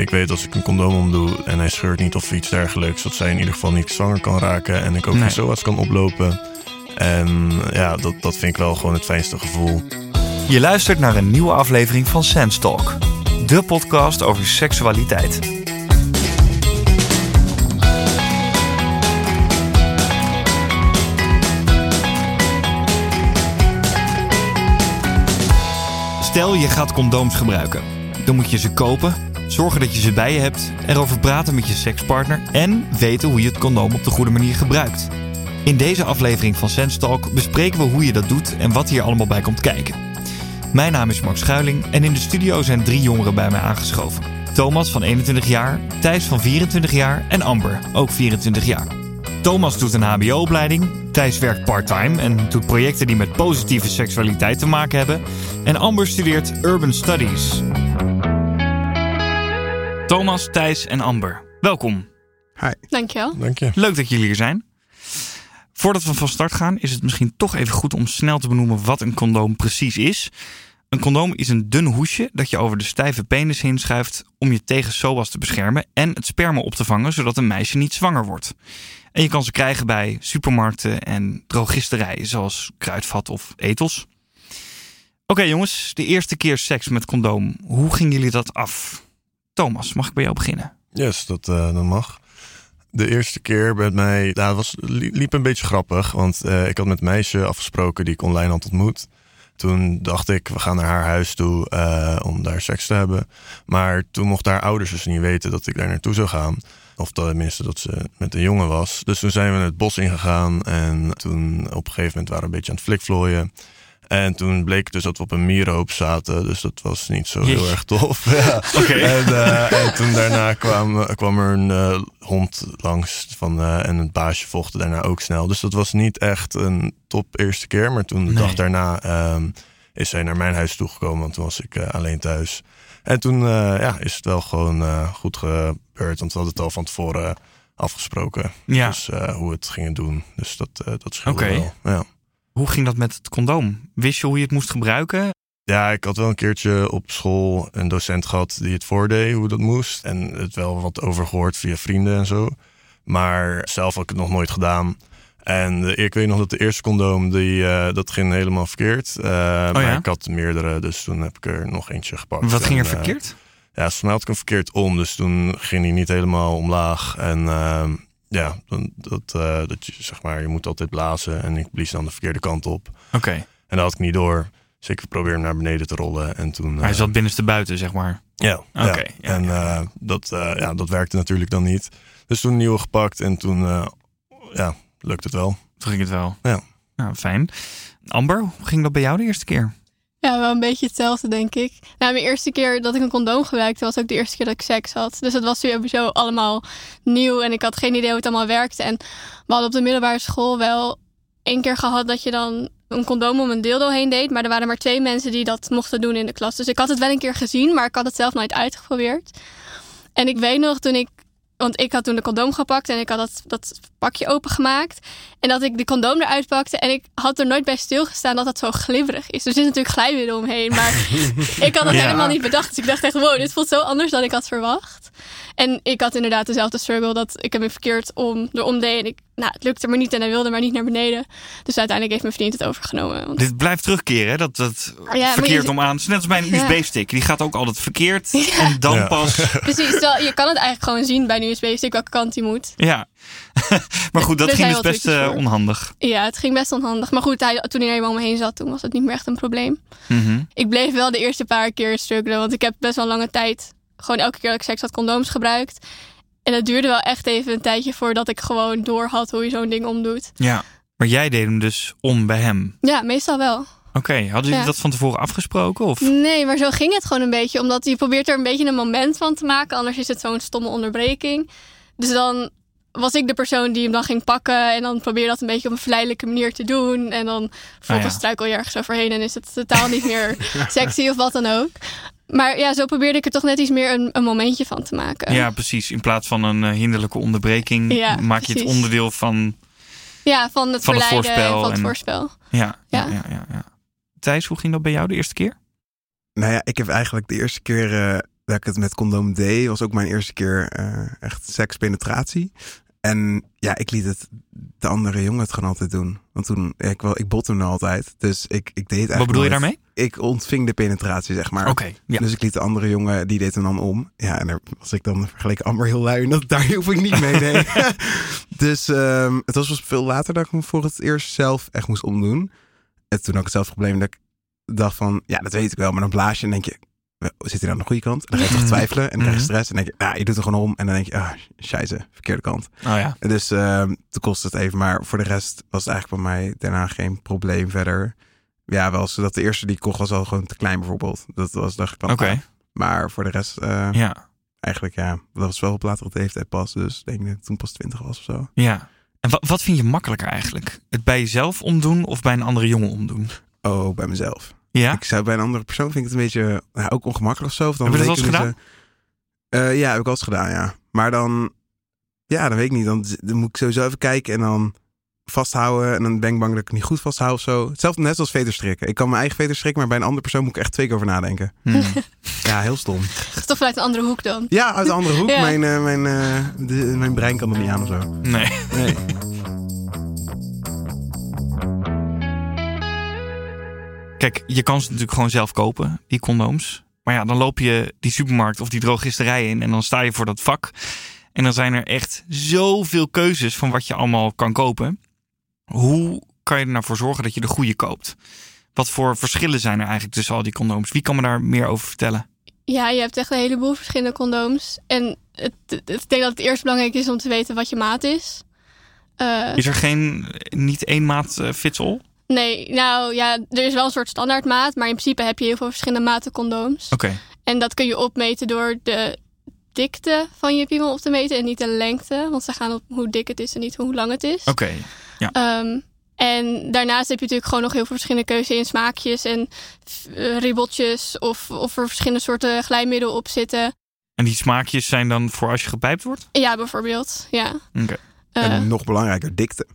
ik weet als ik een condoom omdoe en hij scheurt niet of iets dergelijks, dat zij in ieder geval niet zwanger kan raken en ik ook geen SOA's kan oplopen. En ja, dat, dat vind ik wel gewoon het fijnste gevoel. Je luistert naar een nieuwe aflevering van Sense Talk, de podcast over seksualiteit. Stel je gaat condooms gebruiken. Dan moet je ze kopen, zorgen dat je ze bij je hebt, erover praten met je sekspartner en weten hoe je het condoom op de goede manier gebruikt. In deze aflevering van Sense Talk bespreken we hoe je dat doet en wat hier allemaal bij komt kijken. Mijn naam is Max Schuiling en in de studio zijn drie jongeren bij mij aangeschoven. Thomas van 21 jaar, Thijs van 24 jaar en Amber, ook 24 jaar. Thomas doet een hbo-opleiding, Thijs werkt parttime en doet projecten die met positieve seksualiteit te maken hebben. En Amber studeert Urban Studies. Thomas, Thijs en Amber, welkom. Dankjewel. Dank je. Leuk dat jullie hier zijn. Voordat we van start gaan, is het misschien toch even goed om snel te benoemen wat een condoom precies is. Een condoom is een dun hoesje dat je over de stijve penis heen schuift om je tegen SOAS te beschermen en het sperma op te vangen zodat een meisje niet zwanger wordt. En je kan ze krijgen bij supermarkten en drogisterijen zoals Kruidvat of Etels. Oké jongens, de eerste keer seks met condoom. Hoe gingen jullie dat af? Thomas, mag ik bij jou beginnen? Yes, dat, eh, dat mag. De eerste keer met mij, nou, het was, li- liep een beetje grappig. Want eh, ik had met een meisje afgesproken die ik online had ontmoet. Toen dacht ik, we gaan naar haar huis toe eh, om daar seks te hebben. Maar toen mochten haar ouders dus niet weten dat ik daar naartoe zou gaan. Of tenminste dat ze met een jongen was. Dus toen zijn we het bos ingegaan. En toen op een gegeven moment waren we een beetje aan het flikvlooien. En toen bleek dus dat we op een mierenhoop zaten. Dus dat was niet zo heel erg tof. Ja. Oké. En, eh, en toen daarna kwam, kwam er een eh, hond langs van, eh, en het baasje volgde daarna ook snel. Dus dat was niet echt een top eerste keer. Maar toen de Nee. dag daarna ehm, is zij naar mijn huis toegekomen, want toen was ik eh, alleen thuis. En toen eh, ja, is het wel gewoon eh, goed gebeurd, want we hadden het al van tevoren afgesproken. Ja. Dus eh, hoe we het gingen doen. Dus dat, eh dat scheelde wel. Ja. Hoe ging dat met het condoom? Wist je hoe je het moest gebruiken? Ja, ik had wel een keertje op school een docent gehad die het voordeed, hoe dat moest. En het wel wat over gehoord via vrienden en zo. Maar zelf had ik het nog nooit gedaan. En de- ik weet nog dat de eerste condoom, die, eh, dat ging helemaal verkeerd. Eh, maar Oh ja? ik had meerdere, dus toen heb ik er nog eentje gepakt. Wat ging er eh, verkeerd? ja, volgens mij had ik hem verkeerd om. Dus toen ging hij niet helemaal omlaag. En ehm, ja, dan, dat, eh, dat je, zeg maar, je moet altijd blazen. En ik blies dan de verkeerde kant op. Oké, En dat had ik niet door. Dus ik probeerde hem naar beneden te rollen. En toen... hij eh, zat binnenste buiten, zeg maar. ja, Oké, ja. ja, en eh, dat, eh, ja, dat werkte natuurlijk dan niet. Dus toen een nieuwe gepakt en toen eh, ja, lukt het wel. Toen ging het wel. Ja. Nou, fijn. Amber, hoe ging dat bij jou de eerste keer? Ja, wel een beetje hetzelfde, denk ik. Nou, mijn eerste keer dat ik een condoom gebruikte, was ook de eerste keer dat ik seks had. Dus het was sowieso allemaal nieuw en ik had geen idee hoe het allemaal werkte. En we hadden op de middelbare school wel één keer gehad dat je dan een condoom om een dildo heen deed. Maar er waren maar twee mensen die dat mochten doen in de klas. Dus ik had het wel een keer gezien, maar ik had het zelf nooit uitgeprobeerd. En ik weet nog toen ik want ik had toen de condoom gepakt en ik had dat, dat pakje opengemaakt. En dat ik de condoom eruit pakte. En ik had er nooit bij stilgestaan dat dat zo glibberig is. Er zit natuurlijk glijmiddel omheen. Maar ik had dat Ja. helemaal niet bedacht. Dus ik dacht echt, wow, dit voelt zo anders dan ik had verwacht. En ik had inderdaad dezelfde struggle dat ik hem verkeerd om, erom deed. En ik, nou, het lukte maar niet en hij wilde maar niet naar beneden. Dus uiteindelijk heeft mijn vriend het overgenomen. Want, Dit blijft terugkeren, hè? dat, dat je- verkeerd om aan. Het is net als bij een Ja. USB-stick. Die gaat ook altijd verkeerd. En dan Ja. pas... precies, je kan het eigenlijk gewoon zien bij een USB-stick welke kant hij moet. Ja. maar goed, dat ging dus best eh, onhandig. Ja, het ging best onhandig. Maar goed, hij, toen hij er eenmaal omheen zat, toen was het niet meer echt een probleem. Mhm. Ik bleef wel de eerste paar keer struggelen. Want ik heb best wel lange tijd gewoon elke keer dat ik seks had condooms gebruikt. En het duurde wel echt even een tijdje voordat ik gewoon door had hoe je zo'n ding omdoet. Ja. Maar jij deed hem dus om bij hem. Ja, meestal wel. Oké, hadden jullie Ja. dat van tevoren afgesproken? Of? Nee, maar zo ging het gewoon een beetje. Omdat je probeert er een beetje een moment van te maken. Anders is het zo'n stomme onderbreking. Dus dan was ik de persoon die hem dan ging pakken. En dan probeer dat een beetje op een verleidelijke manier te doen. En dan volgens Ah, ja. struikel je ergens overheen. En is het totaal niet meer sexy of wat dan ook. Maar ja, zo probeerde ik er toch net iets meer een, een momentje van te maken. Ja, precies. In plaats van een eh, hinderlijke onderbreking Ja, maak je het onderdeel van. Ja, van het Van het en van het en- voorspel. Ja, ja. Ja. Ja. Thijs, hoe ging dat bij jou de eerste keer? Nou ja, ik heb eigenlijk de eerste keer eh, dat ik het met condoom deed, was ook mijn eerste keer eh, echt sekspenetratie. En ja, ik liet het de andere jongen het gewoon altijd doen. Want toen, ja, ik, wel, ik bot hem altijd. Dus ik, ik deed het eigenlijk Wat bedoel je nooit. daarmee? Ik ontving de penetratie, zeg maar. Ja. Dus ik liet de andere jongen, die deed hem dan om. Ja, en daar was ik dan vergeleken Amber heel lui. En dat, daar hoef ik niet mee, nee. dus ehm, het was pas veel later dat ik me voor het eerst zelf echt moest omdoen. En toen had ik hetzelfde probleem dat ik dacht van... Ja, dat weet ik wel, maar dan blaas je en denk je... Zit hij aan de goede kant? En dan ga je toch twijfelen en dan krijg je Mhm. stress. En dan denk je, nou, je doet er gewoon om. En dan denk je, ah, scheisse, verkeerde kant. Oh ja. En Dus ehm toen kostte het even. Maar voor de rest was het eigenlijk bij mij daarna geen probleem verder. Ja, wel zodat de eerste die ik kocht was al gewoon te klein bijvoorbeeld. Dat was, dacht ik wel. Oké. Maar voor de rest, eh, ja. eigenlijk ja, dat was wel op latere leeftijd pas. Dus ik denk dat ik toen pas 20 was of zo. Ja. En wat, wat vind je makkelijker eigenlijk? Het bij jezelf omdoen of bij een andere jongen omdoen? Oh, bij mezelf. Ja? Ik zou bij een andere persoon vind ik het een beetje nou, ook ongemakkelijk of zo. Of dan Heb je dat eens ze- Eh, ja, heb ik al eens gedaan, ja. Maar dan, ja, dan weet ik niet. Dan, dan moet ik sowieso even kijken en dan vasthouden. En dan ben ik bang dat ik het niet goed vasthoud of zo. Hetzelfde net als veterstrikken. Ik kan mijn eigen veter strikken, maar bij een andere persoon moet ik echt twee keer over nadenken. Hmm. Ja, heel stom. Toch vanuit een andere hoek dan. Ja, uit de andere hoek. Ja. Mijn, eh, mijn, eh, de, mijn brein kan er niet aan of zo. Nee. Nee. Kijk, je kan ze natuurlijk gewoon zelf kopen, die condooms. Maar ja, dan loop je die supermarkt of die drogisterij in en dan sta je voor dat vak. En dan zijn er echt zoveel keuzes van wat je allemaal kan kopen. Hoe kan je er nou voor zorgen dat je de goede koopt? Wat voor verschillen zijn er eigenlijk tussen al die condooms? Wie kan me daar meer over vertellen? Ja, je hebt echt een heleboel verschillende condooms. En het, het- ik denk dat het eerst belangrijk is om te weten wat je maat is. Eh, Is er geen, niet één maat eh, fits all? nee, nou ja, er is wel een soort standaardmaat. Maar in principe heb je heel veel verschillende maten condooms. Oké, En dat kun je opmeten door de dikte van je piemel op te meten en niet de lengte. Want ze gaan op hoe dik het is en niet hoe lang het is. oké. Ehm, en daarnaast heb je natuurlijk gewoon nog heel veel verschillende keuzes in smaakjes en eh, ribbeltjes of, of er verschillende soorten glijmiddel op zitten. En die smaakjes zijn dan voor als je gepijpt wordt? Ja, bijvoorbeeld. Ja. Oké. Eh, En nog belangrijker, dikte.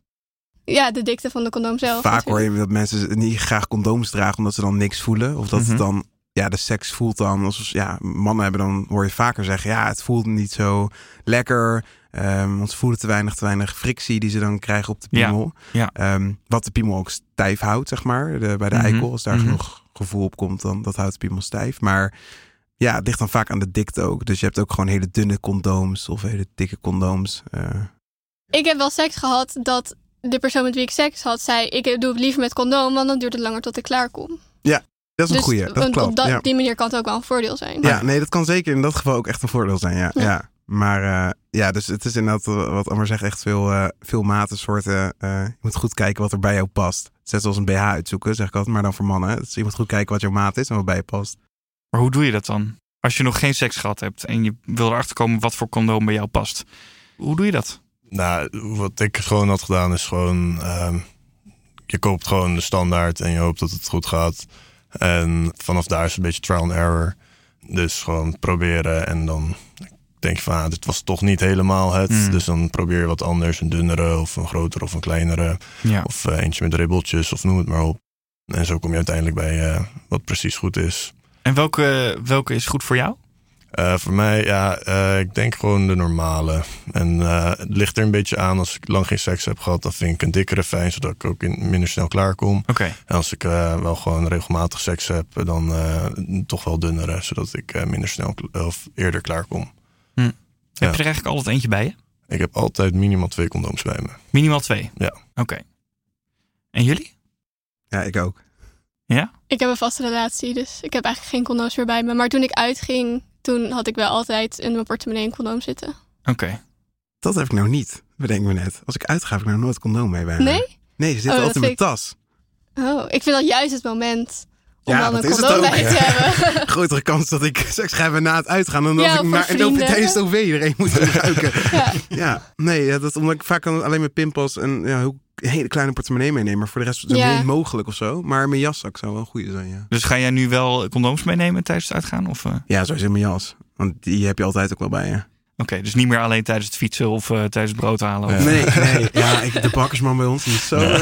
ja, de dikte van de condoom zelf. Vaak hoor je dat mensen niet graag condooms dragen omdat ze dan niks voelen. Of dat Mhm. het dan, ja, de seks voelt dan. Als, ja, mannen hebben dan, hoor je vaker zeggen, ja, het voelt niet zo lekker. Ehm, want ze voelen te weinig, te weinig frictie die ze dan krijgen op de Ja, piemel. ja. Ehm, wat de piemel ook stijf houdt, zeg maar. De, bij de Mhm, eikel, als daar mhm. genoeg gevoel op komt, dan dat houdt de piemel stijf. Maar ja, het ligt dan vaak aan de dikte ook. Dus je hebt ook gewoon hele dunne condooms of hele dikke condooms. Eh, Ik heb wel seks gehad dat de persoon met wie ik seks had zei... ik doe het liever met condoom, want dan duurt het langer tot ik klaar kom. dat is een dus goeie, dat klopt. op dat- ja. die manier kan het ook wel een voordeel zijn. Ja, nee, dat kan zeker in dat geval ook echt een voordeel zijn. Ja, ja. Maar eh, ja, dus het is inderdaad eh, wat Amber zegt, echt veel, eh veel maten, soorten. eh, je moet goed kijken wat er bij jou past. Net zoals een BH uitzoeken, zeg ik altijd, maar dan voor mannen. Dus je moet goed kijken wat jouw maat is en wat bij je past. Maar hoe doe je dat dan? Als je nog geen seks gehad hebt en je wil erachter komen wat voor condoom bij jou past. Hoe doe je dat? Nou, wat ik gewoon had gedaan is gewoon... ehm, je koopt gewoon de standaard en je hoopt dat het goed gaat. En vanaf daar is het een beetje trial and error. Dus gewoon proberen en dan denk je van... Ah, dit was toch niet helemaal het. Mm. Dus dan probeer je wat anders. Een dunnere of een grotere of een kleinere. Ja. Of eh, eentje met ribbeltjes of noem het maar op. En zo kom je uiteindelijk bij eh, wat precies goed is. En welke, welke is goed voor jou? Eh, voor mij, ja, ik denk gewoon de normale. En het ligt er een beetje aan. Als ik lang geen seks heb gehad, dan vind ik een dikkere fijn, zodat ik ook in, minder snel klaar kom. Oké. En als ik wel gewoon regelmatig seks heb, dan toch wel dunnere, zodat ik minder snel of eerder klaar kom. Heb je er eigenlijk altijd eentje bij je? Ik heb altijd minimaal twee condooms bij me. Minimaal twee? Ja. Oké. En jullie? Ja, ik ook. Ja? Ik heb een vaste relatie, dus ik heb eigenlijk geen condooms meer bij me. Maar toen ik uitging, toen had ik wel altijd in mijn portemonnee een condoom zitten. Oké. Dat heb ik nou niet, bedenk me net. Als ik uitga, heb ik nou nooit condoom mee bij me. Nee? Nee, ze zit Oh, altijd in mijn tas. Oh, ik vind dat juist het moment om Ja, dan dat een is het condoom ook, bij ja. te hebben. Grotere kans dat ik seks ga hebben na het uitgaan dan dat Ja, ik maar tijdens het OV iedereen moet gebruiken. ja. Ja, nee, ja, dat is omdat ik vaak dan alleen mijn pinpas en ja, een hele kleine portemonnee meeneem. Maar voor de rest zo Ja. min mogelijk of zo. Maar mijn jaszak zou wel een goede zijn, ja. Dus ga jij nu wel condooms meenemen tijdens het uitgaan? Of, eh? Ja, sowieso mijn jas. Want die heb je altijd ook wel bij je. Oké, dus niet meer alleen tijdens het fietsen of eh, tijdens het brood halen? Of... Nee, nee. Ja, ik, de bakkersman bij ons, is zo...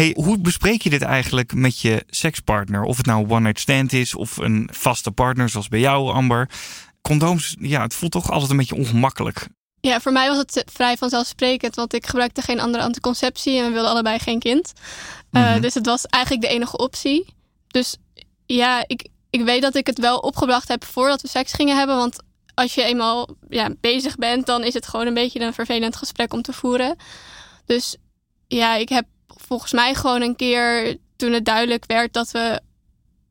Eh, hey, hoe bespreek je dit eigenlijk met je sekspartner? Of het nou een one-night stand is of een vaste partner, zoals bij jou, Amber. Condooms, ja, het voelt toch altijd een beetje ongemakkelijk. Ja, voor mij was het vrij vanzelfsprekend, want ik gebruikte geen andere anticonceptie en we wilden allebei geen kind. Uh, Mhm. Dus het was eigenlijk de enige optie. Dus ja, ik, ik weet dat ik het wel opgebracht heb voordat we seks gingen hebben. Want als je eenmaal ja, bezig bent, dan is het gewoon een beetje een vervelend gesprek om te voeren. Dus ja, ik heb volgens mij gewoon een keer, toen het duidelijk werd dat we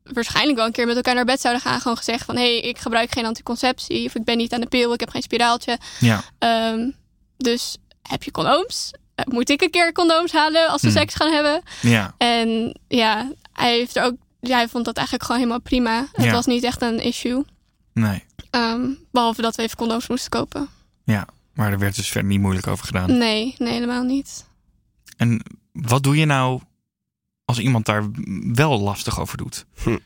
waarschijnlijk wel een keer met elkaar naar bed zouden gaan, gewoon gezegd van hé, hey, ik gebruik geen anticonceptie of ik ben niet aan de pil, ik heb geen spiraaltje. Ja. Ehm, dus heb je condooms? Eh, Moet ik een keer condooms halen als we Hmm. seks gaan hebben? Ja. En ja, hij heeft er ook. Ja, hij vond dat eigenlijk gewoon helemaal prima. Het Ja. was niet echt een issue. Nee. Ehm, behalve dat we even condooms moesten kopen. Ja. Maar er werd dus verder niet moeilijk over gedaan. Nee, nee, helemaal niet. En wat doe je nou als iemand daar wel lastig over doet? Hm.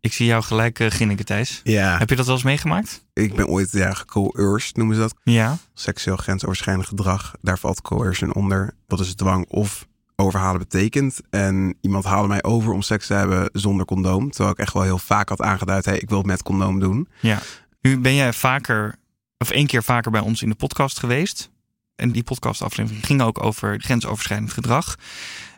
Ik zie jou gelijk uh, ginniken, Thijs. Ja, Heb je dat wel eens meegemaakt? ik ben ooit ja, gecoerced, noemen ze dat. Ja. Seksueel grensoverschrijdend gedrag. Daar valt coercion onder. Dat is dwang of overhalen betekent. En iemand haalde mij over om seks te hebben zonder condoom. Terwijl ik echt wel heel vaak had aangeduid, hey, ik wil het met condoom doen. Ja. Nu ben jij vaker, of één keer vaker bij ons in de podcast geweest. En die podcastaflevering ging ook over grensoverschrijdend gedrag.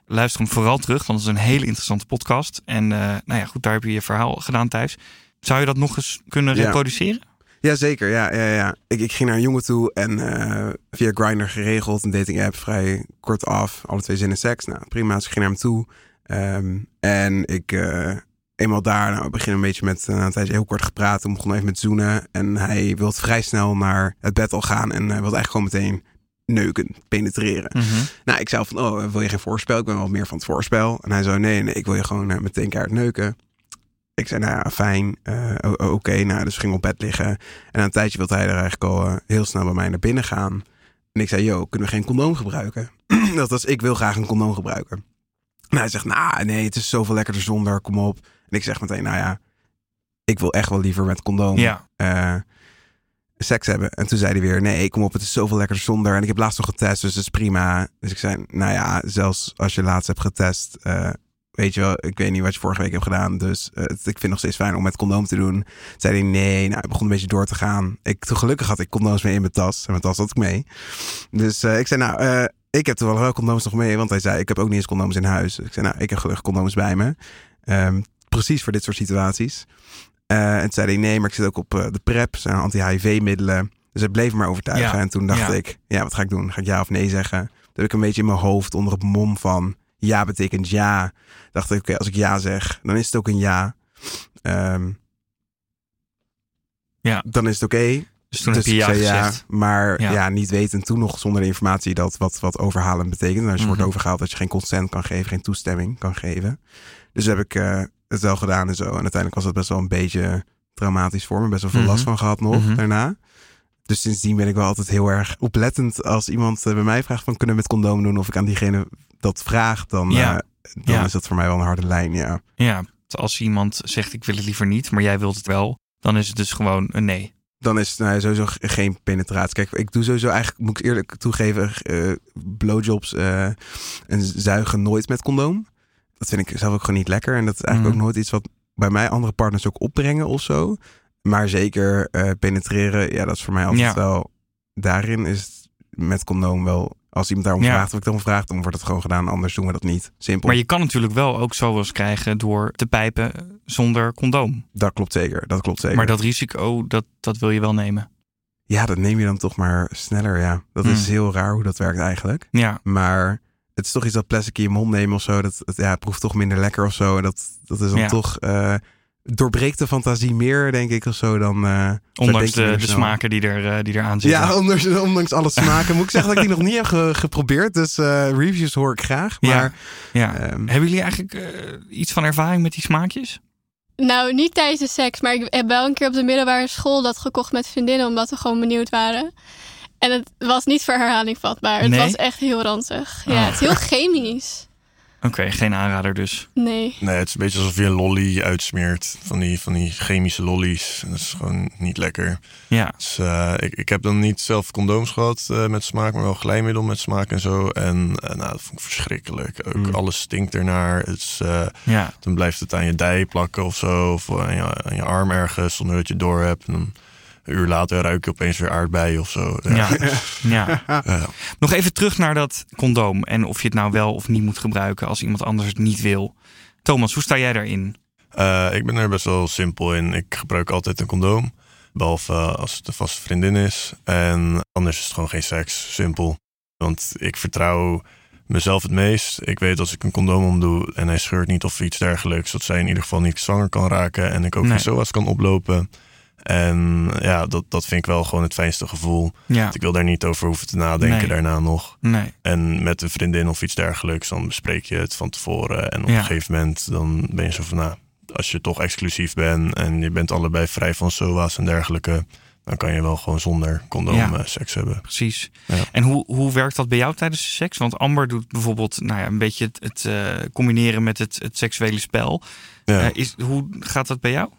Luister hem vooral terug, want het is een hele interessante podcast. En uh, nou ja, goed, daar heb je je verhaal gedaan thuis. Zou je dat nog eens kunnen Ja. reproduceren? Jazeker, ja, ja, ja. Ik, ik ging naar een jongen toe en eh, via Grindr geregeld, een dating app, vrij kort af. Alle twee zinnen seks. Nou, prima. Dus ik ging naar hem toe. Ehm, en ik, eh, eenmaal daar, nou, we beginnen een beetje met, uh, een tijdje heel kort gepraat. Toen begon even met zoenen. En hij wilde vrij snel naar het bed al gaan en hij wilde eigenlijk gewoon meteen neuken, penetreren. Mhm. Nou, ik zei van, oh, wil je geen voorspel? Ik ben wel meer van het voorspel. En hij zei, nee, nee, ik wil je gewoon uh, meteen keihard neuken. Ik zei, nou ja, fijn, uh, oké. Okay. Nou, dus we gingen op bed liggen. En na een tijdje wilde hij er eigenlijk al uh, heel snel bij mij naar binnen gaan. En ik zei, yo, kunnen we geen condoom gebruiken? dat was, ik wil graag een condoom gebruiken. En hij zegt, nou, nee, het is zoveel lekkerder zonder, kom op. En ik zeg meteen, nou ja, ik wil echt wel liever met condoom Ja. Seks hebben. En toen zei hij weer, nee, kom op, het is zoveel lekkerder zonder. En ik heb laatst nog getest, dus dat is prima. Dus ik zei, nou ja, zelfs als je laatst hebt getest, uh, weet je wel, ik weet niet wat je vorige week hebt gedaan. Dus uh, ik vind het nog steeds fijn om met condoom te doen. Toen zei hij, nee, nou, ik begon een beetje door te gaan. Ik, gelukkig had ik condooms mee in mijn tas. En mijn tas had ik mee. Dus uh, ik zei, nou, ik heb toevallig wel condooms nog mee. Want hij zei, ik heb ook niet eens condooms in huis. Dus ik zei, nou, ik heb gelukkig condooms bij me. Um, precies voor dit soort situaties. Uh, en toen zei hij, nee, maar ik zit ook op uh, de PrEP, zijn anti-HIV-middelen. Dus hij bleef maar overtuigen. Ja. En toen dacht Ja. ik, ja, wat ga ik doen? Ga ik ja of nee zeggen? Toen heb ik een beetje in mijn hoofd onder het mom van ja betekent ja. Dacht ik, oké, als ik ja zeg, dan is het ook een ja. Um, Ja. Dan is het oké. Dus toen dus heb je ja maar Ja. ja. niet weten toen nog zonder de informatie dat wat, wat overhalen betekent. En als je wordt Mhm. overgehaald dat je geen consent kan geven, geen toestemming kan geven. Dus heb ik uh, het wel gedaan en zo. En uiteindelijk was het best wel een beetje traumatisch voor me. Best wel veel Mhm. last van gehad nog Mhm. daarna. Dus sindsdien ben ik wel altijd heel erg oplettend als iemand uh, bij mij vraagt van kunnen we met condoom doen of ik aan diegene dat vraag, dan, Ja. uh, dan Ja. is dat voor mij wel een harde lijn, ja. Ja, als iemand zegt ik wil het liever niet, maar jij wilt het wel, dan is het dus gewoon een nee. dan is het nou, sowieso geen penetratie. Kijk, ik doe sowieso eigenlijk, moet ik eerlijk toegeven, eh blowjobs eh, en zuigen nooit met condoom. Dat vind ik zelf ook gewoon niet lekker. En dat is eigenlijk Mhm. ook nooit iets wat bij mij andere partners ook opbrengen of zo. Maar zeker eh, penetreren, ja, dat is voor mij altijd Ja. wel... Daarin is het met condoom wel... Als iemand daarom Ja. vraagt of ik dan vraag, dan wordt het gewoon gedaan. Anders doen we dat niet. Simpel. Maar je kan natuurlijk wel ook zoals krijgen door te pijpen zonder condoom. Dat klopt zeker. Dat klopt zeker. Maar dat risico, dat, dat wil je wel nemen. Ja, dat neem je dan toch maar sneller, ja. Dat is Hmm. heel raar hoe dat werkt eigenlijk. Ja, Maar het is toch iets dat plastic in je mond nemen of zo. Dat, het, ja, het proeft toch minder lekker of zo. En dat, dat is dan Ja. toch... eh doorbreekt de fantasie meer, denk ik, of zo. Dan, eh, zo ondanks de, smaken die, er, eh, die eraan zitten. Ja, ondanks, ondanks alle smaken. Moet ik zeggen dat ik die nog niet heb ge- geprobeerd. Dus eh, reviews hoor ik graag. Maar ja. ehm, Hebben jullie eigenlijk eh, iets van ervaring met die smaakjes? Nou, niet tijdens de seks, maar ik heb wel een keer op de middelbare school dat gekocht met vriendinnen, omdat we gewoon benieuwd waren. En het was niet voor herhaling vatbaar. Het Nee? was echt heel ranzig. Ja, Oh. het is heel chemisch. Oké, geen aanrader dus. Nee. Nee, het is een beetje alsof je een lolly uitsmeert. Van die, van die chemische lollies. Dat is gewoon niet lekker. Ja, Dus, eh, ik, ik heb dan niet zelf condooms gehad eh, met smaak, maar wel glijmiddel met smaak en zo. En eh, nou, dat vond ik verschrikkelijk. Ook Mm. alles stinkt ernaar. Eh, ja. dan blijft het aan je dij plakken of zo. Of aan je, aan je arm ergens, zonder dat je het door hebt. En dan een uur later ruik je opeens weer aardbeien of zo. Ja. ja. Ja. Nog even terug naar dat condoom. En of je het nou wel of niet moet gebruiken als iemand anders het niet wil. Thomas, hoe sta jij daarin? Eh, ik ben er best wel simpel in. Ik gebruik altijd een condoom. Behalve eh, als het een vaste vriendin is. En anders is het gewoon geen seks. Simpel. Want ik vertrouw mezelf het meest. Ik weet als ik een condoom omdoe en hij scheurt niet of iets dergelijks. Dat zij in ieder geval niet zwanger kan raken. En ik ook Nee. geen SOA's kan oplopen. En ja, dat, dat vind ik wel gewoon het fijnste gevoel. Ja, Ik wil daar niet over hoeven te nadenken Nee. daarna nog. nee. En met een vriendin of iets dergelijks, dan bespreek je het van tevoren. En op Ja. een gegeven moment dan ben je zo van, nou, als je toch exclusief bent en je bent allebei vrij van SOA's en dergelijke, dan kan je wel gewoon zonder condoom Ja. eh, seks hebben. Precies. En hoe, hoe werkt dat bij jou tijdens de seks? Want Amber doet bijvoorbeeld nou ja, een beetje het, het eh, combineren met het, het seksuele spel. Ja. Eh, is, hoe gaat dat bij jou?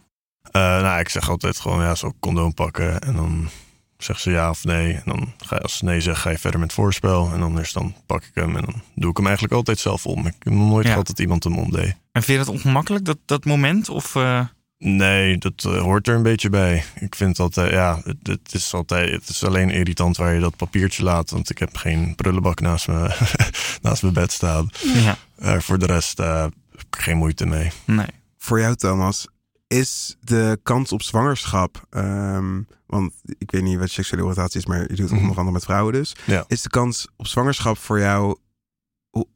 Eh, nou, ik zeg altijd gewoon, ja, zo condoom pakken en dan zegt ze ja of nee. En dan ga je, als ze nee zegt, ga je verder met voorspel. En anders dan pak ik hem en dan doe ik hem eigenlijk altijd zelf om. Ik heb nog nooit Ja. gehad dat iemand hem omdeed. En vind je dat ongemakkelijk, dat, dat moment? Of, eh, Nee, dat eh, hoort er een beetje bij. Ik vind altijd, ja, het, het is altijd, het is alleen irritant waar je dat papiertje laat. Want ik heb geen prullenbak naast, me, naast mijn bed staan. ja, Eh, voor de rest eh, heb ik geen moeite mee. nee. Voor jou, Thomas, is de kans op zwangerschap, ehm, want ik weet niet wat seksuele oriëntatie is, maar je doet het Mhm. onder andere met vrouwen dus. Ja. Is de kans op zwangerschap voor jou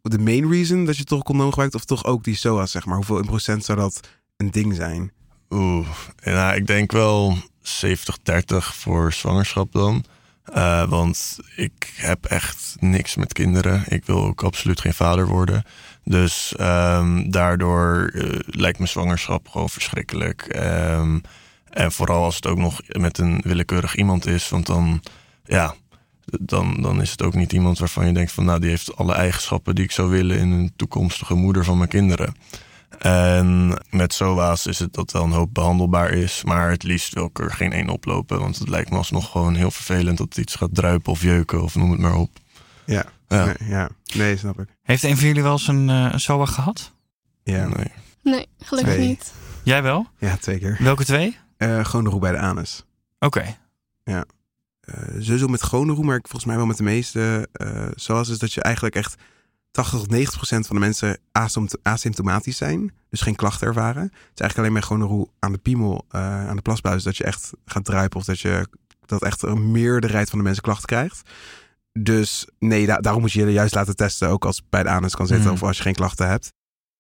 de main reason dat je toch condoom gebruikt, of toch ook die SOA's, zeg maar? Hoeveel in procent zou dat een ding zijn? Oeh, ja, ik denk wel 70-30 voor zwangerschap dan. Eh, want ik heb echt niks met kinderen. Ik wil ook absoluut geen vader worden. Dus ehm, daardoor eh, lijkt mijn zwangerschap gewoon verschrikkelijk. Ehm, en vooral als het ook nog met een willekeurig iemand is. Want dan, ja, dan, dan is het ook niet iemand waarvan je denkt van... nou, die heeft alle eigenschappen die ik zou willen... in een toekomstige moeder van mijn kinderen. En met SOA's is het dat wel een hoop behandelbaar is. Maar het liefst wil ik er geen één oplopen. Want het lijkt me alsnog gewoon heel vervelend dat iets gaat druipen of jeuken of noem het maar op. Ja, Ja, Nee, ja. nee snap ik. Heeft een van jullie wel eens een, eh, een SOA gehad? Ja, nee. Nee, gelukkig Twee. niet. Jij wel? ja twee keer. Welke twee? Eh gonorroe bij de anus. Oké. Eh sowieso met gonorroe, maar ik volgens mij wel met de meeste. eh zoals is dat je eigenlijk echt 80 tot 90 procent van de mensen asympt- asymptomatisch zijn. Dus geen klachten ervaren. Het is eigenlijk alleen met gonorroe aan de piemel, eh, aan de plasbuis, dat je echt gaat druipen. Of dat je dat echt een meerderheid van de mensen klachten krijgt. Dus nee, da- daarom moet je je juist laten testen. Ook als het bij de anus kan zitten Mhm. of als je geen klachten hebt.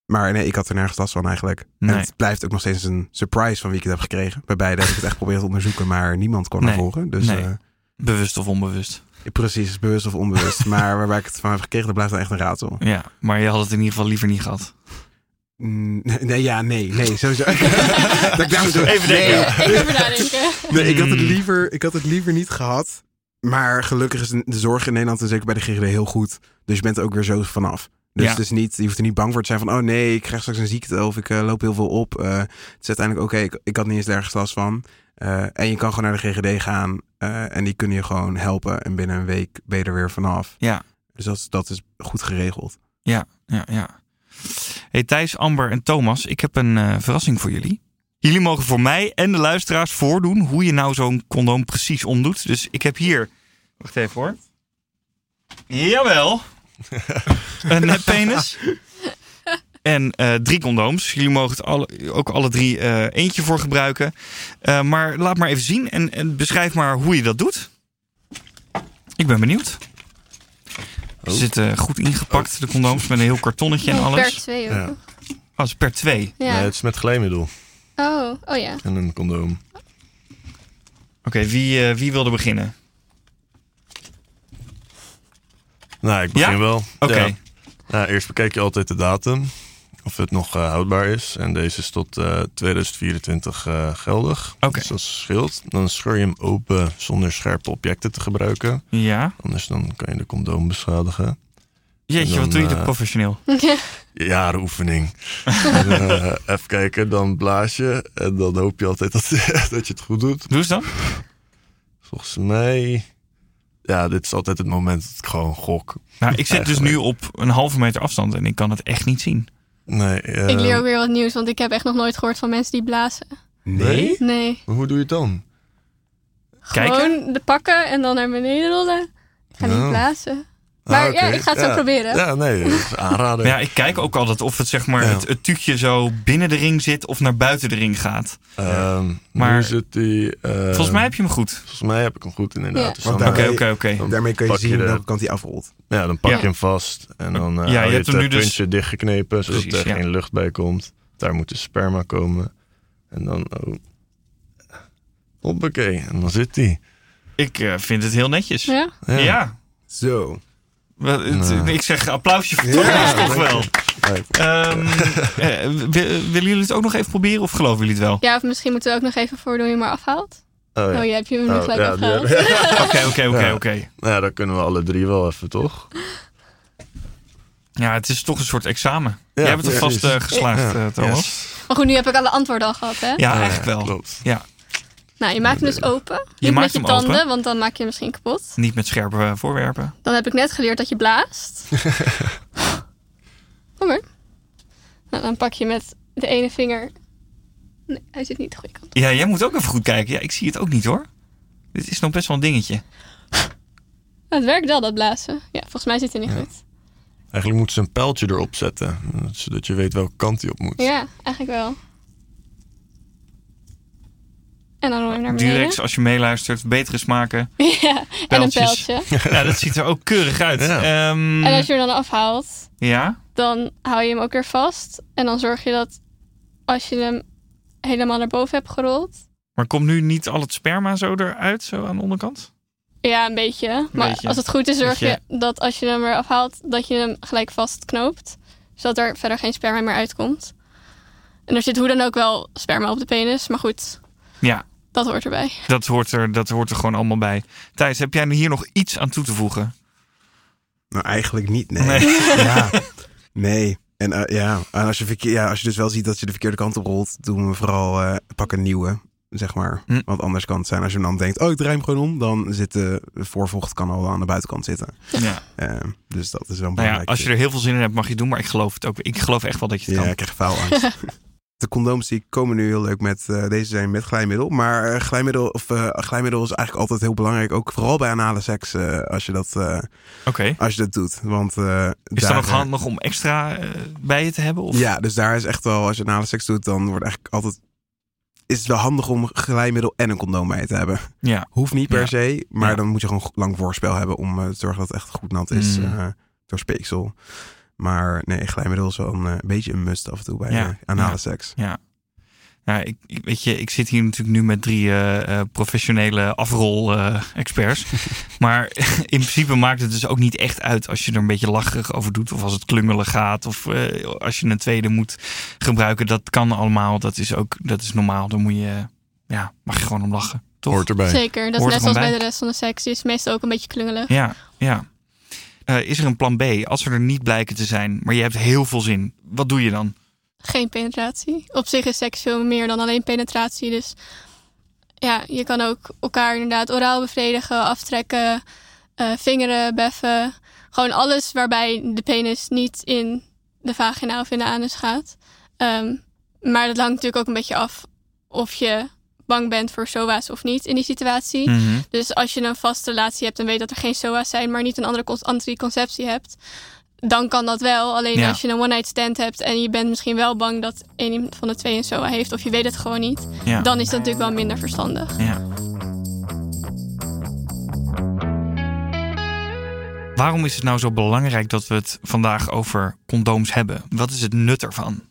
Maar nee, ik had er nergens last van eigenlijk. Nee. En het blijft ook nog steeds een surprise van wie ik het heb gekregen. Bij beide heb ik het echt geprobeerd te onderzoeken, maar niemand kwam Nee. naar voren. Dus Nee. eh, Bewust of onbewust? Precies, bewust of onbewust. maar waarbij ik het van heb gekregen, dat blijft dan echt een raadsel. Ja, maar je had het in ieder geval liever niet gehad. Mm, Nee, ja, nee, nee, sowieso. dat ik. Even nee, denken. Even nadenken. nee, ik had het Mm. liever, ik had het liever niet gehad. Maar gelukkig is de zorg in Nederland en zeker bij de GGD heel goed. Dus je bent er ook weer zo vanaf. Dus Ja. het is niet, je hoeft er niet bang voor te zijn van... oh nee, ik krijg straks een ziekte of ik eh, loop heel veel op. Eh, het is uiteindelijk oké, ik, ik had niet eens ergens last van. Eh, en je kan gewoon naar de GGD gaan eh, en die kunnen je gewoon helpen. En binnen een week ben je er weer vanaf. Ja, Dus dat, is- dat is goed geregeld. ja, ja, ja. Hey Thijs, Amber en Thomas, ik heb een eh, verrassing voor jullie. Jullie mogen voor mij en de luisteraars voordoen hoe je nou zo'n condoom precies omdoet. Dus ik heb hier, wacht even hoor. Jawel. een neppenis. En eh, drie condooms. Jullie mogen het alle, ook alle drie eh, eentje voor gebruiken. Eh, maar laat maar even zien en, en beschrijf maar hoe je dat doet. Ik ben benieuwd. Ze Oh. zitten goed ingepakt, de condooms, met een heel kartonnetje en Oh, alles. Per twee ook. Ja. Ja. Oh, het is per twee. Nee, het is met glijmiddel Oh, oh ja. en een condoom. Oké, wie, eh, wie wilde beginnen? Nou, ik begin Ja? wel. Oké, Ja. Nou, eerst bekijk je altijd de datum. Of het nog eh, houdbaar is. En deze is tot eh, 2024 eh, geldig. Oké. Dus dat scheelt. Dan scheur je hem open zonder scherpe objecten te gebruiken. ja. Anders dan kan je de condoom beschadigen. Jeetje, wat doe je eh, professioneel? Jaren oefening. en, eh, even kijken, dan blaas je. En dan hoop je altijd dat, dat je het goed doet. Doe eens dan. Volgens mij... Ja, dit is altijd het moment dat ik gewoon gok. Nou, ik zit dus nu op een halve meter afstand en ik kan het echt niet zien. Nee, eh, Ik leer ook weer wat nieuws, want ik heb echt nog nooit gehoord van mensen die blazen. Nee? Nee. maar Hoe doe je het dan? Kijken? Gewoon de pakken en dan naar beneden rollen. Ik ga niet Oh. blazen. Maar Ah, ja, ik ga het zo Ja. proberen. Ja, nee, aanraden. Maar ja, ik kijk ook altijd of het, zeg maar, Ja. het, het tuutje zo binnen de ring zit of naar buiten de ring gaat. Ehm, Maar- zit die... eh, Volgens mij heb je hem goed. Volgens mij heb ik hem goed inderdaad. Ja. Dus Oké, oké, oké. Daarmee kun je zien de- welke kant hij afrolt. Ja, dan pak Ja. je hem vast. En dan Ja, eh je je hebt het hem nu eh, dus- puntje dichtgeknepen, zodat Precies, er ja. geen lucht bij komt. Daar moet de sperma komen. En dan... Oh. Hoppakee, en dan zit hij. Ik eh, vind het heel netjes. Ja. Ja? Zo. Wel, het- Nou. Ik zeg applausje voor Ja, Thomas, toch wel. Eh, wi- willen jullie het ook nog even proberen of geloven jullie het wel? Ja, of misschien moeten we ook nog even voordoen je maar afhaalt. Oh, ja. Oh, je hebt je hem nu Oh, gelijk ja, die afgehaald. Oké, oké, oké, Ja. oké. Nou ja, dan kunnen we alle drie wel even, toch? Ja, het is toch een soort examen. Ja, Jij bent er vast eh, geslaagd, eh, Thomas. Yes. Maar goed, nu heb ik alle antwoorden al gehad, hè? Ja, eigenlijk wel. Klopt. Nou, je maakt hem dus open. Niet maakt met je tanden, open. want dan maak je hem misschien kapot. Niet met scherpe eh, voorwerpen. Dan heb ik net geleerd dat je blaast. Oké. Nou, dan pak je met de ene vinger... Nee, hij zit niet de goede kant op. Ja, jij moet ook even goed kijken. Ja, ik zie het ook niet hoor. Dit is nog best wel een dingetje. Het werkt wel, dat blazen. Ja, volgens mij zit hij niet goed. Eigenlijk moeten ze een pijltje erop zetten. Zodat je weet welke kant hij op moet. Ja, eigenlijk wel. En dan hem naar beneden. Durex, als je meeluistert, betere smaken. Ja, en een pijltje. Ja, dat ziet er ook keurig uit. Ja. Ehm, En als je er dan afhaalt, Ja? dan hou je hem ook weer vast. En dan zorg je dat als je hem helemaal naar boven hebt gerold. Maar komt nu niet al het sperma zo eruit, zo aan de onderkant? Ja, een beetje. Maar beetje. als het goed is, zorg Beetje. je dat als je hem weer afhaalt, dat je hem gelijk vastknoopt. Zodat er verder geen sperma meer uitkomt. En er zit hoe dan ook wel sperma op de penis. Maar goed, Ja, dat hoort erbij. dat hoort er, dat hoort er gewoon allemaal bij. Thijs, heb jij hier nog iets aan toe te voegen? Nou, eigenlijk niet, nee. Nee. Ja, nee. En eh, ja, en als je, verkeer, ja, als je dus wel ziet dat je de verkeerde kant op rolt, doen we vooral eh, pak een nieuwe, zeg maar. Hm. Want anders kan het zijn als je dan denkt, oh, ik draai hem gewoon om, dan zit de voorvocht kan al aan de buitenkant zitten. Ja. Eh, dus dat is wel Nou een ja, belangrijk. als je er heel veel zin in hebt, mag je het doen. Maar ik geloof het ook. Ik geloof echt wel dat je het Ja, kan. ik krijg faalangst. De condooms die komen nu heel leuk met, eh, deze zijn met glijmiddel. Maar eh, glijmiddel, of, eh, glijmiddel is eigenlijk altijd heel belangrijk. Ook vooral bij anale seks, als, je dat, als je dat doet. Want, Is dat eh, handig om extra bij je te hebben? Of? Ja, dus daar is echt wel, als je anale seks doet, dan wordt eigenlijk altijd... Is het wel handig om glijmiddel en een condoom bij je te hebben. Ja. Hoeft niet per Ja. se, maar Ja. dan moet je gewoon lang voorspel hebben om te zorgen dat het echt goed nat is Mm. door speeksel. Maar nee, glijmiddel is wel een eh, beetje een must af en toe bij Ja. eh, anale Ja. seks. Ja. Ja, ik, ik- weet je, ik zit hier natuurlijk nu met drie eh, eh, professionele afrol-experts. maar in principe maakt het dus ook niet echt uit als je er een beetje lacherig over doet. Of als het klungelig gaat. Of eh, als je een tweede moet gebruiken. Dat kan allemaal. Dat is ook dat is normaal. Dan moet je, ja, mag je gewoon om lachen. Toch? Hoort erbij. Zeker, dat is Hoort net zoals bij de rest van de seks. Die is meestal ook een beetje klungelig. Ja, ja. Eh, is er een plan B? Als we er niet blijken te zijn, maar je hebt heel veel zin. Wat doe je dan? Geen penetratie. Op zich is seks veel meer dan alleen penetratie. Dus ja, je kan ook elkaar inderdaad oraal bevredigen, aftrekken, eh, vingeren, beffen. Gewoon alles waarbij de penis niet in de vagina of in de anus gaat. Ehm, maar dat hangt natuurlijk ook een beetje af of je bang bent voor SOA's of niet in die situatie. Mhm. Dus als je een vaste relatie hebt en weet dat er geen SOA's zijn, maar niet een andere anticonceptie hebt, dan kan dat wel. Alleen Ja. als je een one-night stand hebt en je bent misschien wel bang dat een van de twee een SOA heeft, of je weet het gewoon niet, Ja. dan is dat natuurlijk wel minder verstandig. Ja. Waarom is het nou zo belangrijk dat we het vandaag over condooms hebben? Wat is het nut ervan?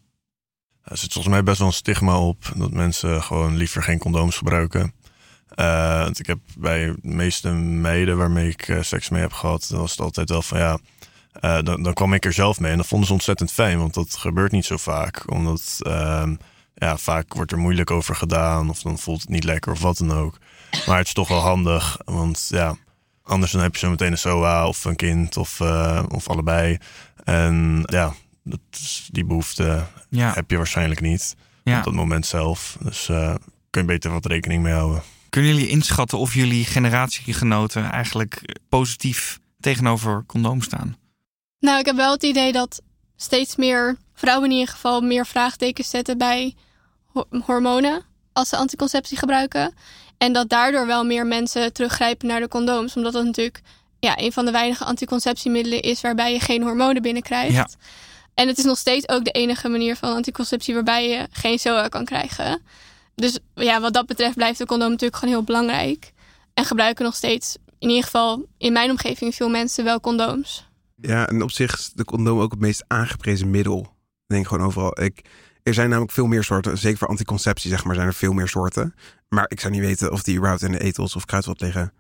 Er zit volgens mij best wel een stigma op dat mensen gewoon liever geen condooms gebruiken. Eh, want ik heb bij de meeste meiden waarmee ik eh, seks mee heb gehad, was het altijd wel van ja. eh, dan, dan kwam ik er zelf mee en dat vonden ze ontzettend fijn, want dat gebeurt niet zo vaak. Omdat ehm, ja, vaak wordt er moeilijk over gedaan of dan voelt het niet lekker of wat dan ook. Maar het is toch wel handig, want ja, Anders dan heb je zo meteen een SOA of een kind of, of allebei. En ja, dat is, die behoefte Ja. heb je waarschijnlijk niet Ja. op dat moment zelf. Dus eh kun je beter wat rekening mee houden. Kunnen jullie inschatten of jullie generatiegenoten eigenlijk positief tegenover condooms staan? Nou, ik heb wel het idee dat steeds meer vrouwen in ieder geval meer vraagtekens zetten bij ho- hormonen als ze anticonceptie gebruiken. En dat daardoor wel meer mensen teruggrijpen naar de condooms. Omdat dat natuurlijk ja, een van de weinige anticonceptiemiddelen is waarbij je geen hormonen binnenkrijgt. Ja. En het is nog steeds ook de enige manier van anticonceptie waarbij je geen SOA kan krijgen. Dus ja, wat dat betreft blijft de condoom natuurlijk gewoon heel belangrijk. En gebruiken nog steeds, in ieder geval in mijn omgeving, veel mensen wel condooms. Ja, en op zich is de condoom ook het meest aangeprezen middel. Ik denk gewoon overal. Ik, er zijn namelijk veel meer soorten. Zeker voor anticonceptie, zeg maar, zijn er veel meer soorten. Maar ik zou niet weten of die überhaupt in de etels of kruidvat liggen.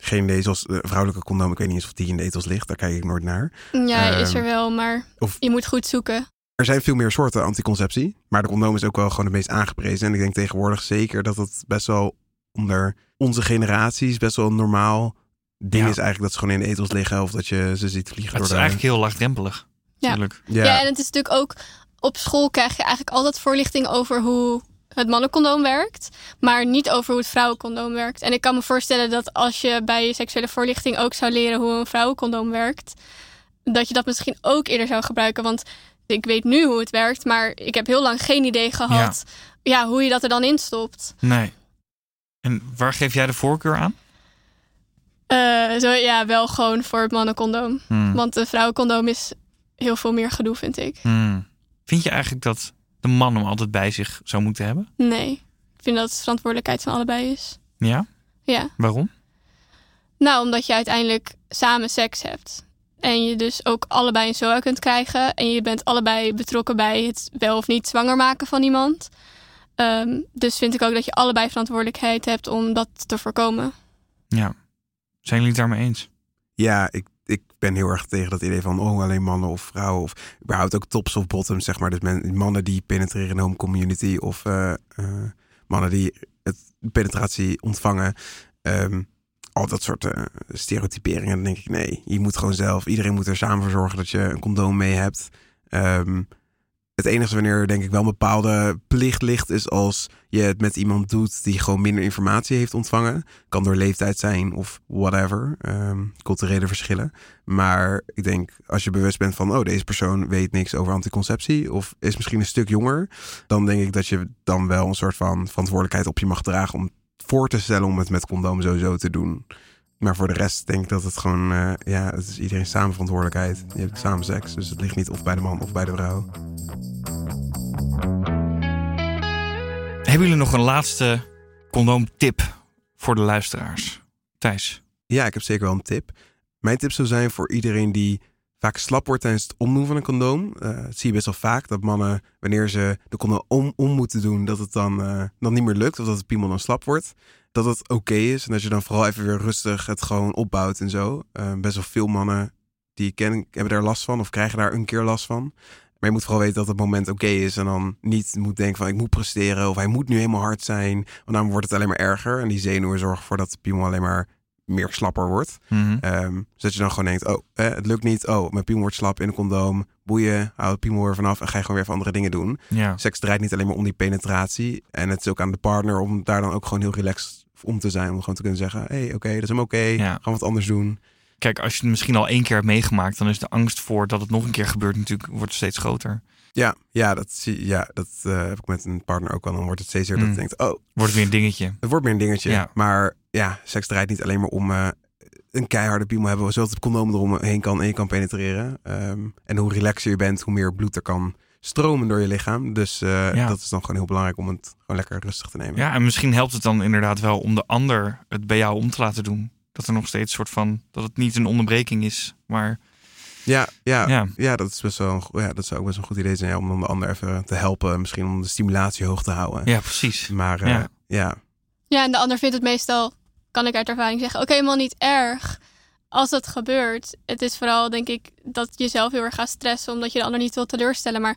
Geen idee, zoals de vrouwelijke condoom. Ik weet niet eens of die in de etels ligt. Daar kijk ik nooit naar. Ja, is Ehm, er wel, maar of- je moet goed zoeken. Er zijn veel meer soorten anticonceptie. Maar de condoom is ook wel gewoon het meest aangeprezen. En ik denk tegenwoordig zeker dat het best wel onder onze generaties best wel een normaal ding Ja. is eigenlijk. Dat ze gewoon in de etels liggen of dat je ze ziet vliegen Het is de... eigenlijk heel laagdrempelig. Ja. Natuurlijk. Ja. en het is natuurlijk ook op school krijg je eigenlijk altijd voorlichting over hoe het mannencondoom werkt, maar niet over hoe het vrouwencondoom werkt. En ik kan me voorstellen dat als je bij je seksuele voorlichting ook zou leren hoe een vrouwencondoom werkt, dat je dat misschien ook eerder zou gebruiken. Want ik weet nu hoe het werkt, maar ik heb heel lang geen idee gehad ja. hoe je dat er dan in stopt. Nee. En waar geef jij de voorkeur aan? Eh, zo, ja, wel gewoon voor het mannencondoom. Hmm. Want de vrouwencondoom is heel veel meer gedoe, vind ik. Hmm. Vind je eigenlijk dat de man hem altijd bij zich zou moeten hebben? Nee, ik vind dat het verantwoordelijkheid van allebei is. Ja? Ja. Waarom? Nou, omdat je uiteindelijk samen seks hebt. En je dus ook allebei een SOA kunt krijgen. En je bent allebei betrokken bij het wel of niet zwanger maken van iemand. Ehm, dus vind ik ook dat je allebei verantwoordelijkheid hebt om dat te voorkomen. Ja. Zijn jullie het daarmee eens? Ja, ik, ik ben heel erg tegen dat idee van oh, alleen mannen of vrouwen. Of überhaupt ook tops of bottoms, zeg maar. Dus men, mannen die penetreren in de home community. Of eh, eh, mannen die het penetratie ontvangen. Ehm, al dat soort eh, stereotyperingen. Dan denk ik, nee, je moet gewoon zelf. Iedereen moet er samen voor zorgen dat je een condoom mee hebt. Ehm, het enige wanneer denk ik wel een bepaalde plicht ligt, is als je het met iemand doet die gewoon minder informatie heeft ontvangen. Kan door leeftijd zijn of whatever. ehm, culturele verschillen. Maar ik denk, als je bewust bent van, oh, deze persoon weet niks over anticonceptie. Of is misschien een stuk jonger. Dan denk ik dat je dan wel een soort van verantwoordelijkheid op je mag dragen. Om voor te stellen om het met condoom sowieso te doen. Maar voor de rest denk ik dat het gewoon, eh, ja, het is iedereen samen verantwoordelijkheid. Je hebt samen seks, dus het ligt niet of bij de man of bij de vrouw. Hebben jullie nog een laatste condoomtip voor de luisteraars? Thijs? Ja, ik heb zeker wel een tip. Mijn tip zou zijn voor iedereen die vaak slap wordt tijdens het omdoen van een condoom. Dat zie je best wel vaak, dat mannen wanneer ze de condoom om, om moeten doen, dat het dan, eh, dan niet meer lukt. Of dat het piemel dan slap wordt. Dat het oké is en dat je dan vooral even weer rustig het gewoon opbouwt en zo. Eh, best wel veel mannen die ik ken hebben daar last van of krijgen daar een keer last van. Maar je moet vooral weten dat het moment oké is. En dan niet moet denken van ik moet presteren. Of hij moet nu helemaal hard zijn. Want dan wordt het alleen maar erger. En die zenuwen zorgen ervoor dat de piemel alleen maar meer slapper wordt. Ehm, zodat je dan gewoon denkt, oh, eh, het lukt niet. Oh, mijn piemel wordt slap in een condoom. Boeien, hou het piemel er vanaf en ga je gewoon weer even andere dingen doen. Ja. Seks draait niet alleen maar om die penetratie. En het is ook aan de partner om daar dan ook gewoon heel relaxed om te zijn. Om gewoon te kunnen zeggen, hey, oké, dat is hem oké. Ja. Gaan we wat anders doen. Kijk, als je het misschien al één keer hebt meegemaakt, dan is de angst voor dat het nog een keer gebeurt natuurlijk wordt steeds groter. Ja, ja, dat, zie, ja, dat eh, heb ik met een partner ook wel. Dan wordt het steeds weer dat Mm. je denkt, oh, Wordt het weer een dingetje. Het wordt meer een dingetje. Ja. Maar ja, seks draait niet alleen maar om eh, een keiharde piemel hebben. Zodat het condoom eromheen kan en je kan penetreren. Ehm, en hoe relaxer je bent, hoe meer bloed er kan stromen door je lichaam. Dus eh, Ja. dat is dan gewoon heel belangrijk om het gewoon lekker rustig te nemen. Ja, en misschien helpt het dan inderdaad wel om de ander het bij jou om te laten doen. Dat er nog steeds een soort van, dat het niet een onderbreking is, maar ja, ja, Ja. ja. dat is best wel, ja, dat zou ook best een goed idee zijn ja, om dan de ander even te helpen. Misschien om de stimulatie hoog te houden. ja, precies. Maar eh, Ja. ja. Ja, en de ander vindt het meestal, kan ik uit ervaring zeggen, ook helemaal niet erg als dat gebeurt. Het is vooral, denk ik, dat je zelf heel erg gaat stressen omdat je de ander niet wil teleurstellen. Maar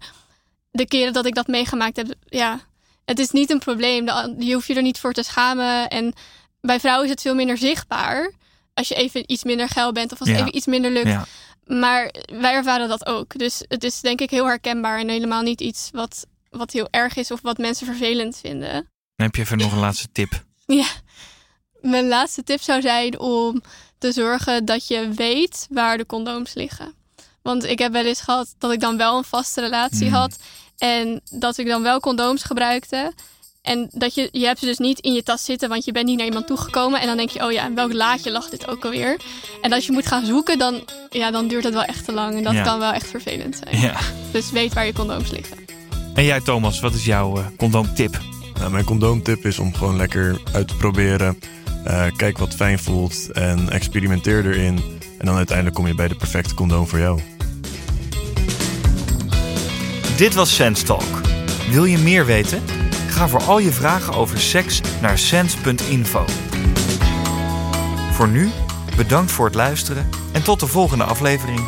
de keren dat ik dat meegemaakt heb, ja, het is niet een probleem. De an- Je hoeft je er niet voor te schamen. En bij vrouwen is het veel minder zichtbaar. als je even iets minder geil bent of als het Ja. even iets minder lukt. Maar wij ervaren dat ook. Dus het is denk ik heel herkenbaar en helemaal niet iets wat, wat heel erg is of wat mensen vervelend vinden. Dan heb je even nog een laatste tip. Ja, mijn laatste tip zou zijn om te zorgen dat je weet waar de condooms liggen. Want ik heb wel eens gehad dat ik dan wel een vaste relatie Hmm. had en dat ik dan wel condooms gebruikte. En dat je, je hebt ze dus niet in je tas zitten, want je bent niet naar iemand toegekomen. En dan denk je, oh ja, in welk laadje lag dit ook alweer? En als je moet gaan zoeken, dan, ja, dan duurt het wel echt te lang. En dat Ja. kan wel echt vervelend zijn. Ja. Dus weet waar je condooms liggen. En jij Thomas, wat is jouw eh, condoomtip? Nou, mijn condoomtip is om gewoon lekker uit te proberen. Eh, kijk wat fijn voelt en experimenteer erin. En dan uiteindelijk kom je bij de perfecte condoom voor jou. Dit was Sense Talk. Wil je meer weten? Ga voor al je vragen over seks naar sense.info. Voor nu, bedankt voor het luisteren en tot de volgende aflevering.